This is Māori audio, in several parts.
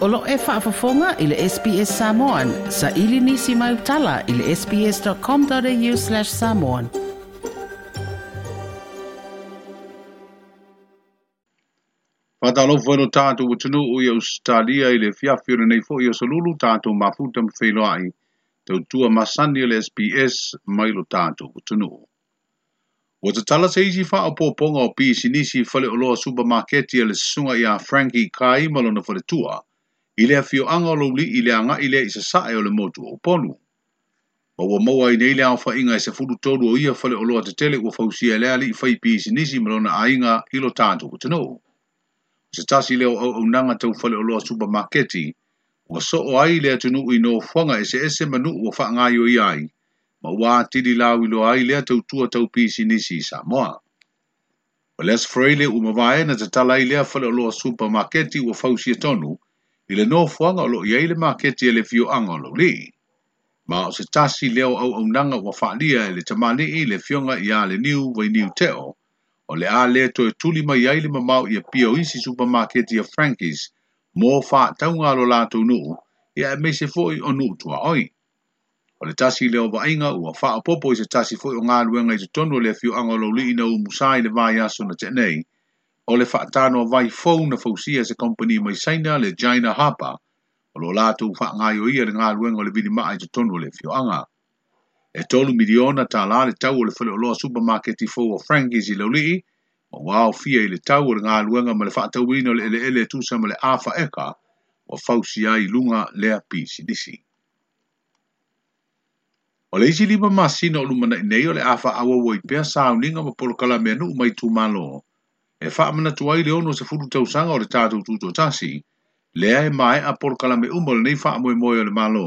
Olo e whaafafonga i le SPS Samoan. Sa ili nisi mai utala i le sps.com.au slash samoan. Whatalo whaino tātou utunu ui au stālia i le fiafiore nei fo i o salulu tātou mafutam whenuai. Tau tua masani le SPS mai lo tātou utunu. Wa te tala se isi wha o pō o pi nisi whale o loa supermarketi le sunga i a Frankie Kaimalo na whale tua. Wa i lea fio anga lo li i lea nga i lea i se sae o le motu o ponu. Ma ua maua i nei lea wha inga i se furu tolu o ia fale o loa te tele ua fausia e lea li i fai pi i nisi malona a inga i lo tānto ku tino. Se tasi leo au au nanga tau fale o loa supermarketi, ua so o ai lea tunu i no whanga e se ese manu ua wha ngai o i ai, ma ua tiri lau i lo ai lea tau tua tau pi i nisi i Samoa. Wa les freile umavae na te talai lea fale o loa supermarketi ua fausia e tonu, ua i le noa fuanga o lo iei le maketi e le fio anga lo li. Ma o se tasi leo au au nanga wa whaalia e le tamani i le fionga i a le niu wai niu teo, o le a le to e tuli mai iei le mamau i a pio isi e supermarketi a Frankie's, mō wha taunga lo lato nuu, i a e meise fwoi o nuu tua oi. O le tasi leo wa inga ua wha a popo i se tasi fwoi o ngā luenga i te tonu le fio anga lo li ina u musai le vai aso na tenei, o le whaatano vai fau na fausia se company mai saina le Jaina Hapa, o lo lato u wha ngai o ia le ngā luenga o le vidi maa i te tonu le fioanga. E tolu miliona ta la le tau o le whale o loa supermarket i fau o Frankie's i lauli, o wao fia i le tau o le ngā luenga ma le whaatau i le ele ele e tu sama le awha eka, o fausia i lunga lea pisi nisi. O le isi lima masina o lumana i nei o le awha awa woi pia sauninga ma polokala mea nuu mai tu maloa. e wha amana tuai leo no se furu tau sanga o le tātou tūtua tasi, lea e mai a porkala me umo le nei wha moe o le malo,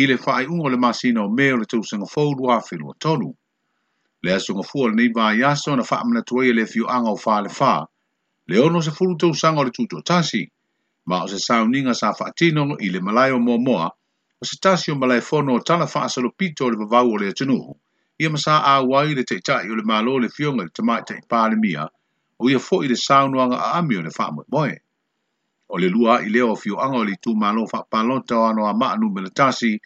i le wha ai ungo le masina o o le tau sanga fōru a whilu tonu. Lea sunga fua le nei vai aso na wha amana tuai le fiu anga o fa le wha, leono se furu tau sanga o le tūtua tasi, ma o se sauninga sa fa tino i le malai o moa moa, o se tasi o malai fono o tala wha pito o le vavau o le atinu, ia masa a wai le teitai o le malo le fionga le tamai tei le mia, o ia fo i le saunuanga a ami o le wha moe. O le lua i leo fio anga o le tū malo wha palonta o anō a maanu me le tasi,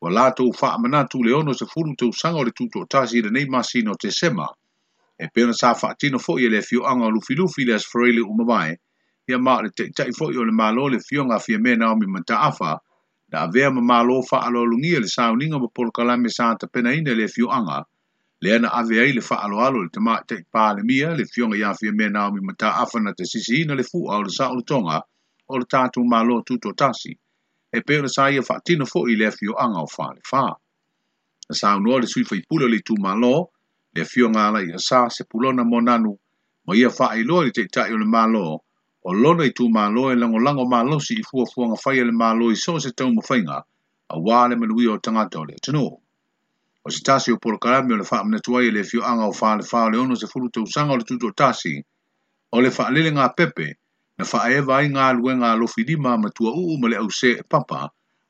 wa lato u wha manatu le ono se furu te usanga o le tūtu o tasi le nei masi no te sema. E pēna sa wha tino fo i le fio anga o lufi lufi le asfarele umabae, ia maa le teitai fo i o le malo le fio anga fia me na omi manta afa, na avea ma malo wha alo lungia le saunninga ma polkalame sa ta pena ina le fio anga, le ana ave ai le faaaloalo le tamā itaʻi palemia le fioga iafia mea na omi mataafa na te sisiina le fuʻa o le saʻolotoga o le tatou mālo tutotasi e pei o le sa ia faatino foʻi i le afioaga o falefā na saunoa o le suifaipule o le itumālo e le afioga alaʻi a sa sepulona monanu ma ia faailoa i le taʻitaʻi o le mālo o lona itumālo e lagolago malosi i fuafuaga fai a le mālo i so se taumafaiga auā le manuia o tagata o le atunuu o se tasi o polokarami o le faamanatu ai e le fioaga o faalefā o le ono se fulu tausaga o le tuto o tasi o le faalele ga pepe na faaeva ai galuega alofi lima matua uu ma le ausē e papa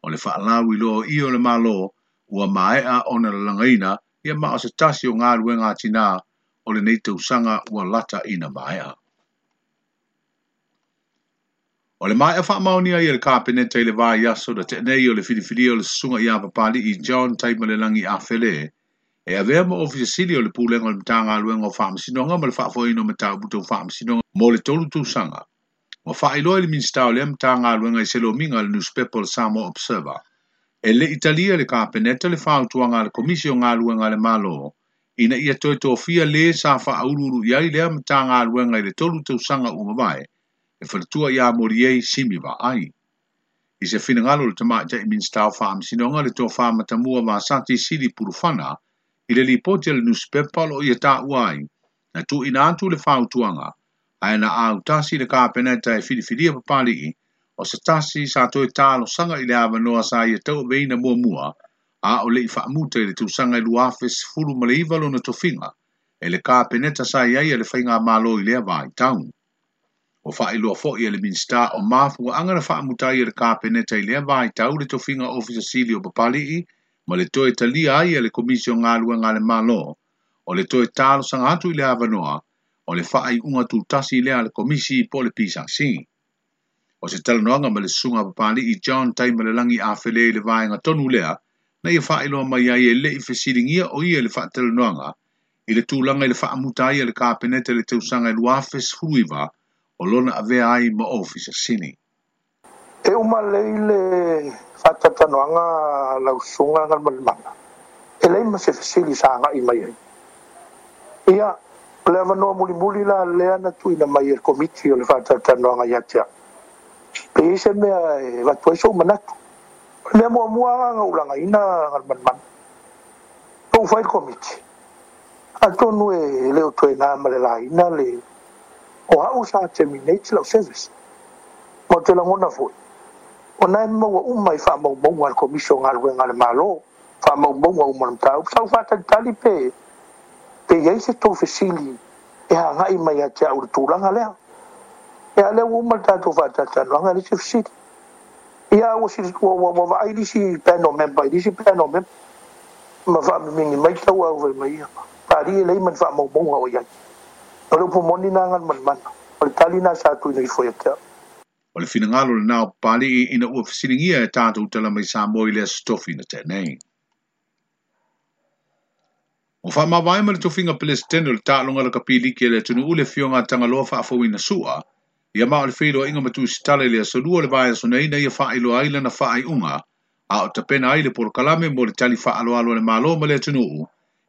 o le faalau iloa o ia o le malo ua maeʻa ona lalagaina ia ma o se tasi o galuega atinā o lenei tausaga ua lata ina maeʻa O le mai whaamaonia i le kāpeneta i le wā iaso da te nei o le filifili o le sunga i apapali i John langi a whele. E avea mo sili o le pūlenga le mtanga aluenga o whaamasinonga ma le mta ma tābuto whaamasinonga mo le tolu sanga. Mo whaailoa le minsta o le mtanga aluenga i selo minga le newspaper le Samo Observer. E le Italia le te le whaautuanga le komisio ngā aluenga le malo. Ina ia toi tō le sa wha aururu iai le mtanga aluenga i le tolu sanga umabai. e whalitua i a moriei simi wa ai. I se whinangalo le tamak jai min stau wha sinonga le tō wha matamua wa sati siri purufana i le lipote le nuspepalo i a e tā uai na tu ina atu le whau tuanga a ena a utasi le kā peneta e whiriwhiria papali i o se tasi sa tō e tālo sanga i le awa noa sa i a e tau veina mua mua a o le i whaamuta i le tū sanga i luafes furu male iwalo na tofinga e le kā peneta sa i aia e le whainga mālo i lea wā i taunga o fa ilo fo i le minsta o mafu wa angana fa amuta i le kapeneta i le vai tau le tofinga ofisa sili o papali i ma le toe talia i le komisio ngā lua ngā le malo o le toe talo sang atu i le avanoa o le fa ai unga tu tasi i le le komisi i po le pisang si. O se talanoanga ma le sunga papali i John tai ma le langi a fele i le vai ngā tonu lea na i fa ilo mai ai e le i fesiringi o i le fa talanoanga i le tūlanga i le fa amuta i le kapeneta le teusanga i e luafes huiva o lona avea ai ma officeasini e uma lei le faatatanoaga lausuga galamalemaga e lei ma se fesili sa agaʻi mai ai ia o le avanoa mulimuli la lea na tuuina mai e le komiti o le faatatanoaga iā te aʻu pe i se mea e vatu ai soʻu manatu o le mea muamua aga ulagaina galamalemana ou fai le komiti atonu e leo o toe na ma le le o ha'u sa terminate lau service mo te langona foi ona e maua uma i faamaumauga a le komiso galuega a le malo faamaumauga uma lamatau sau fatalitali pe pe iai se tou fesili e haga'i mai iā te a'u le tulaga lea e a lea ua uma le tatou faatatanoaga le se fesili ia e ua va'ai lisi pano memba i lisi pano memba ma faamimigi mai tau au vai mai ia palie lei ma le faamaumauga o iai o le upu moni na ngan man man o le tali na sa tu ni foi te o le fina ngalo le na o pali i na uf silingia e tata utala mai sa mo i le stofi na te nei o fa ma vai mal tofinga pelis tenu le tata lunga le kapili ke le tunu ule fionga tanga lo fa afu ina sua ia ma o le fido inga matu sitale le asolu o le vai aso nei na ia fa ilo aila na fa ai unga a o tapena aile por kalame mo le tali fa alo alo le malo ma le tunu u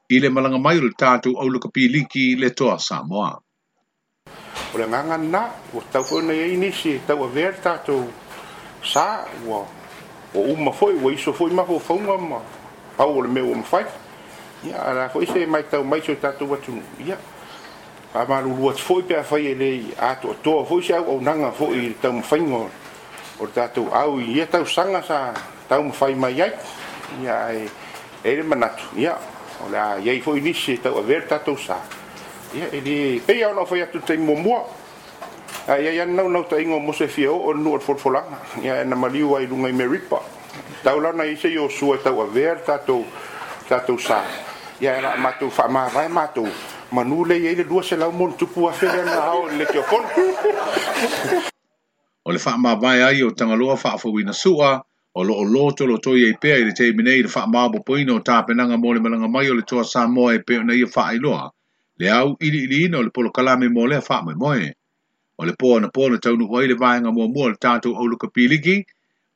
ile malanga mai le tātou au luka pīliki le toa Samoa. O le nganga nā, o tau fōi nei inisi, tau a vēr tātou sā, o, uma foi, o iso foi maho fōnga ma, au o le meu uma fai. Ia, a foi fōi se mai tau mai so tātou watu, ia, a maru luat fōi pēr fai e lei ātua toa, fōi se au au nanga fōi tau ma fai ngō, o tātou au i ia tau sanga sā, tau ma fai mai ai, ia, e, e manatu, ia, ia, ola ia i foʻi nisi tau avea le tatou sā ia i li peia ona o atu taimi muamua aia i ananaunau taʻiga o mose fia oo le nua folafolaga ia na maliu ai luga i meripa taulana i se iosua e tau avea le tatou tatou sā ia e lamatou faamavae matou manu le ye le dua se lau mon tupu a fele na hao le kio kon. O le faa mabaya yo tangaloa faa fawina sua, o lo o lo to lo to ye pe ile tei minei fa ma bo po ino ta pe nanga mo le malanga mai o le toa sa mo e pe na ye fa ai loa le au ili ili ino le polo kala me mo le fa mai mo e o le po na po na tau no o ile vai nga mo mo le ta to o lu ka piligi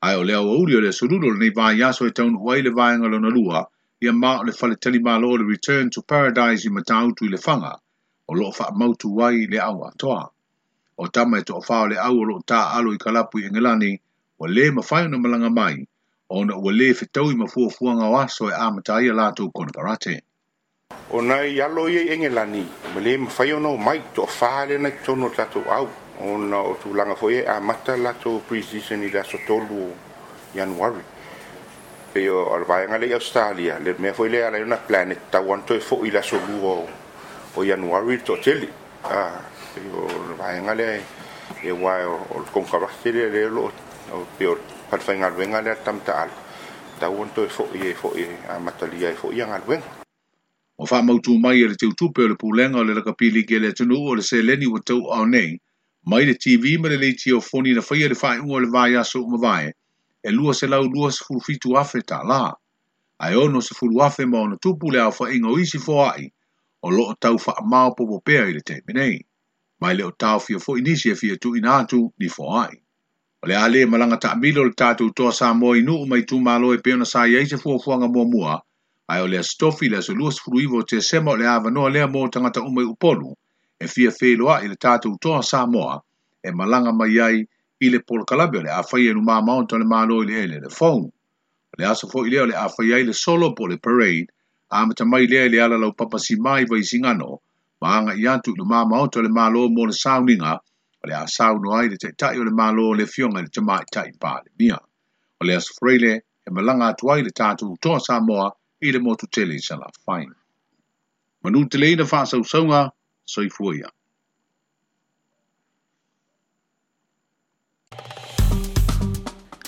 ai o le au uri o le suru lo nei vai ya so e tau no o ile vai nga lo na lua ia ma le fa le tele ma lo le return to paradise i ma tau tu le fanga o lo fa mau tu wai le au a toa o tama e to fa o le au o lo ta alo i kalapu i ngelani o le mawhai na malanga mai, o na ua le whetau i mafua fuanga wa so e amatai a lātou kona karate. O nai alo i enge lani, ma le mawhai o nau mai to whare na tono tatou au, o na o tu langa foie a mata lātou pre-season i la sotolu januari. Pei o arwai ngale Australia, le mea foie le ala yona planet, tau anto e fo i la sotolu o, o januari to tele. Ah, pei o arwai ngale e wai o, o kongkawaste le le lo o peor al fai ngal wenga le tam tal ta won to fo ye fo ye a matali ye fo ye ngal o fa mo tu mai e le tu tu pe le pulenga le kapili ke le tunu o le seleni o tau au nei mai le tv ma le leiti o foni na fai le fai o e le vai aso o vai e lua se lau lua se fitu afe ta la ai ono se fulu afe ma ono tupu le au fa ingo isi fo ai o lo tau fa mau popo pea i le te menei mai le o tau fia fo inisi e fia tu inatu ni fo ai O le ale malanga taamilo o le tatou toa sa moa inu mai tū malo e peona sa iai se fuafuaga muamua ae o lea stofi lea se luas furuivo te sema o le avanoa lea mō tangata umai upolu, e fia feiloaʻi i le tatou toa sa moa, e malanga mai ai i le polokalabe o le awhai e lumā maonta le malo i le ele le fong. Le aso foʻi lea lea le faia ai le solo po le parade, a matamai lea le ala lau papasi mai vai singano, maanga i antu lumā maonta le malo mo le sauniga o le asau no ai le taitai o le malo o le fionga le tama i tai pā le mia. O le asu freile e malanga atu ai le tātu utoa sa moa i le motu tele i sala whaing. Manu te leina wha sau saunga, soi fuia.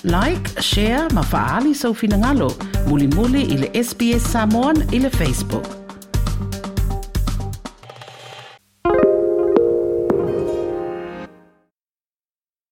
Like, share, ma faali sau finangalo, muli muli i le SBS Samoan i le Facebook.